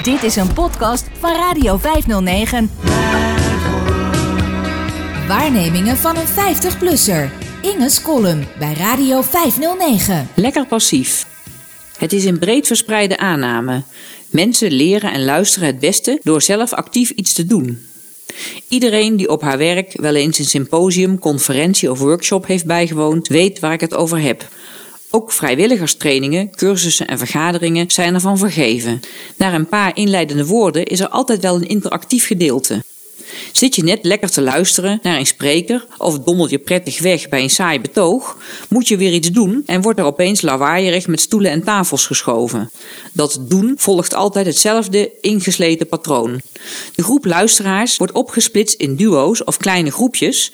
Dit is een podcast van Radio 509. Waarnemingen van een 50-plusser. Inge's column bij Radio 509. Lekker passief. Het is een breed verspreide aanname. Mensen leren en luisteren het beste door zelf actief iets te doen. Iedereen die op haar werk wel eens een symposium, conferentie of workshop heeft bijgewoond, weet waar ik het over heb. Ook vrijwilligerstrainingen, cursussen en vergaderingen zijn ervan vergeven. Na een paar inleidende woorden is er altijd wel een interactief gedeelte. Zit je net lekker te luisteren naar een spreker of dommel je prettig weg bij een saai betoog, moet je weer iets doen en wordt er opeens lawaaierig met stoelen en tafels geschoven. Dat doen volgt altijd hetzelfde ingesleten patroon. De groep luisteraars wordt opgesplitst in duo's of kleine groepjes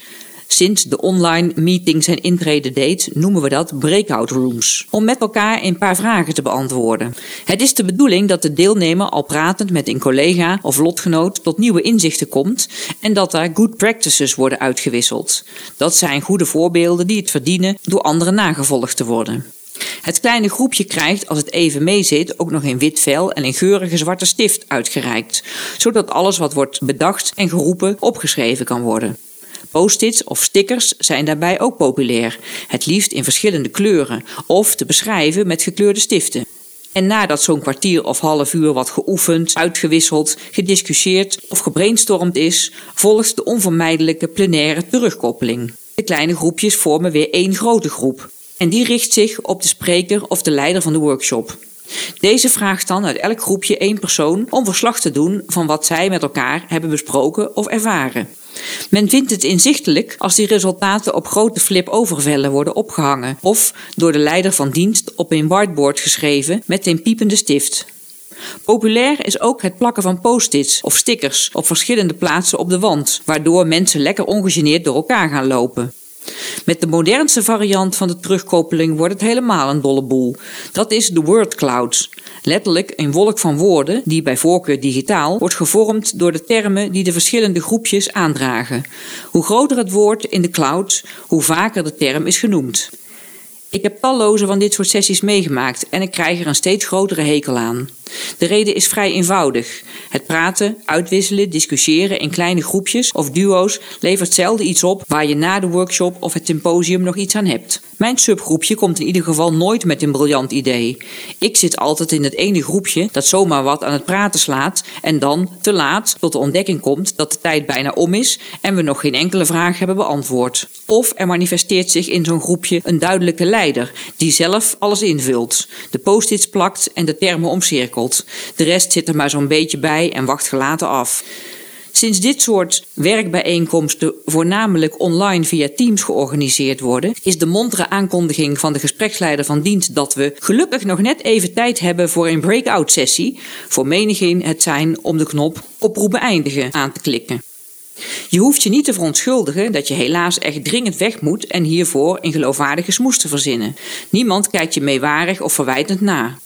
Sinds de online meetings en intrede deed, noemen we dat breakout rooms. Om met elkaar een paar vragen te beantwoorden. Het is de bedoeling dat de deelnemer al pratend met een collega of lotgenoot tot nieuwe inzichten komt en dat daar good practices worden uitgewisseld. Dat zijn goede voorbeelden die het verdienen door anderen nagevolgd te worden. Het kleine groepje krijgt, als het even meezit, ook nog een wit vel en een geurige zwarte stift uitgereikt, zodat alles wat wordt bedacht en geroepen opgeschreven kan worden. Post-its of stickers zijn daarbij ook populair, het liefst in verschillende kleuren of te beschrijven met gekleurde stiften. En nadat zo'n kwartier of half uur wat geoefend, uitgewisseld, gediscussieerd of gebrainstormd is, volgt de onvermijdelijke plenaire terugkoppeling. De kleine groepjes vormen weer één grote groep. En die richt zich op de spreker of de leider van de workshop. Deze vraagt dan uit elk groepje één persoon om verslag te doen van wat zij met elkaar hebben besproken of ervaren. Men vindt het inzichtelijk als die resultaten op grote flip-overvellen worden opgehangen of door de leider van dienst op een whiteboard geschreven met een piepende stift. Populair is ook het plakken van post-its of stickers op verschillende plaatsen op de wand, waardoor mensen lekker ongegeneerd door elkaar gaan lopen. Met de modernste variant van de terugkoppeling wordt het helemaal een dolle boel. Dat is de word cloud. Letterlijk een wolk van woorden die bij voorkeur digitaal wordt gevormd door de termen die de verschillende groepjes aandragen. Hoe groter het woord in de cloud, hoe vaker de term is genoemd. Ik heb talloze van dit soort sessies meegemaakt en ik krijg er een steeds grotere hekel aan. De reden is vrij eenvoudig. Het praten, uitwisselen, discussiëren in kleine groepjes of duo's levert zelden iets op waar je na de workshop of het symposium nog iets aan hebt. Mijn subgroepje komt in ieder geval nooit met een briljant idee. Ik zit altijd in het ene groepje dat zomaar wat aan het praten slaat en dan te laat tot de ontdekking komt dat de tijd bijna om is en we nog geen enkele vraag hebben beantwoord. Of er manifesteert zich in zo'n groepje een duidelijke leider die zelf alles invult, de post-its plakt en de termen omcirkelt. De rest zit er maar zo'n beetje bij en wacht gelaten af. Sinds dit soort werkbijeenkomsten voornamelijk online via Teams georganiseerd worden, is de montere aankondiging van de gespreksleider van dienst dat we gelukkig nog net even tijd hebben voor een breakout sessie, voor menigeen het zijn om de knop oproep beëindigen aan te klikken. Je hoeft je niet te verontschuldigen dat je helaas echt dringend weg moet en hiervoor een geloofwaardige smoes te verzinnen. Niemand kijkt je meewarig of verwijtend na.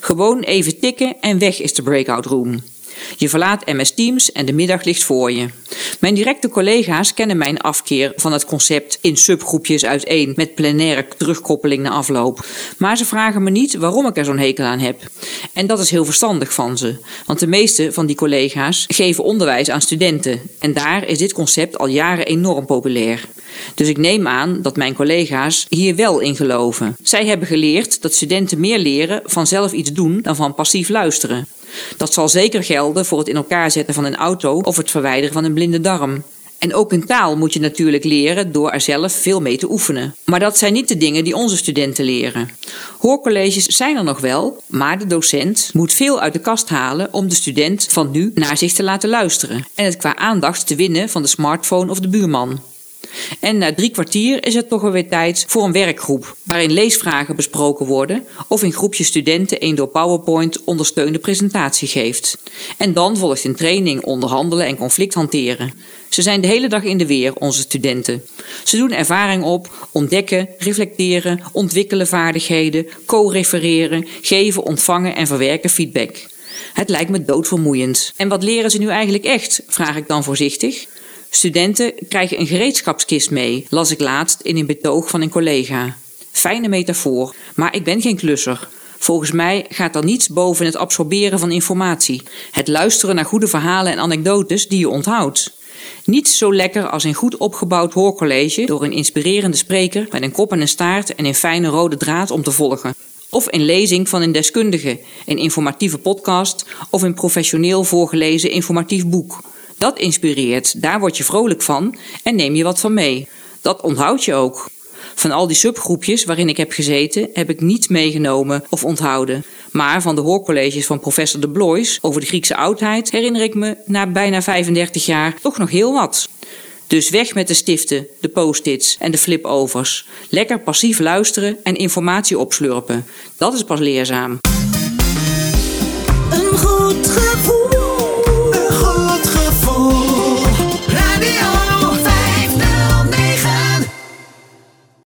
Gewoon even tikken en weg is de breakout room. Je verlaat MS Teams en de middag ligt voor je. Mijn directe collega's kennen mijn afkeer van het concept in subgroepjes uiteen met plenaire terugkoppeling na afloop. Maar ze vragen me niet waarom ik er zo'n hekel aan heb. En dat is heel verstandig van ze, want de meeste van die collega's geven onderwijs aan studenten en daar is dit concept al jaren enorm populair. Dus ik neem aan dat mijn collega's hier wel in geloven. Zij hebben geleerd dat studenten meer leren van zelf iets doen dan van passief luisteren. Dat zal zeker gelden voor het in elkaar zetten van een auto of het verwijderen van een blinde darm. En ook een taal moet je natuurlijk leren door er zelf veel mee te oefenen. Maar dat zijn niet de dingen die onze studenten leren. Hoorcolleges zijn er nog wel, maar de docent moet veel uit de kast halen om de student van nu naar zich te laten luisteren en het qua aandacht te winnen van de smartphone of de buurman. En na drie kwartier is het toch alweer tijd voor een werkgroep, waarin leesvragen besproken worden of een groepje studenten een door PowerPoint ondersteunde presentatie geeft. En dan volgt een training onderhandelen en conflict hanteren. Ze zijn de hele dag in de weer, onze studenten. Ze doen ervaring op, ontdekken, reflecteren, ontwikkelen vaardigheden, co-refereren, geven, ontvangen en verwerken feedback. Het lijkt me doodvermoeiend. En wat leren ze nu eigenlijk echt? vraag ik dan voorzichtig. Studenten krijgen een gereedschapskist mee, las ik laatst in een betoog van een collega. Fijne metafoor, maar ik ben geen klusser. Volgens mij gaat er niets boven het absorberen van informatie. Het luisteren naar goede verhalen en anekdotes die je onthoudt. Niets zo lekker als een goed opgebouwd hoorcollege door een inspirerende spreker met een kop en een staart en een fijne rode draad om te volgen. Of een lezing van een deskundige, een informatieve podcast of een professioneel voorgelezen informatief boek. Dat inspireert, daar word je vrolijk van en neem je wat van mee. Dat onthoud je ook. Van al die subgroepjes waarin ik heb gezeten, heb ik niets meegenomen of onthouden. Maar van de hoorcolleges van professor De Blois over de Griekse oudheid herinner ik me na bijna 35 jaar toch nog heel wat. Dus weg met de stiften, de post-its en de flipovers. Lekker passief luisteren en informatie opslurpen. Dat is pas leerzaam. Een goed.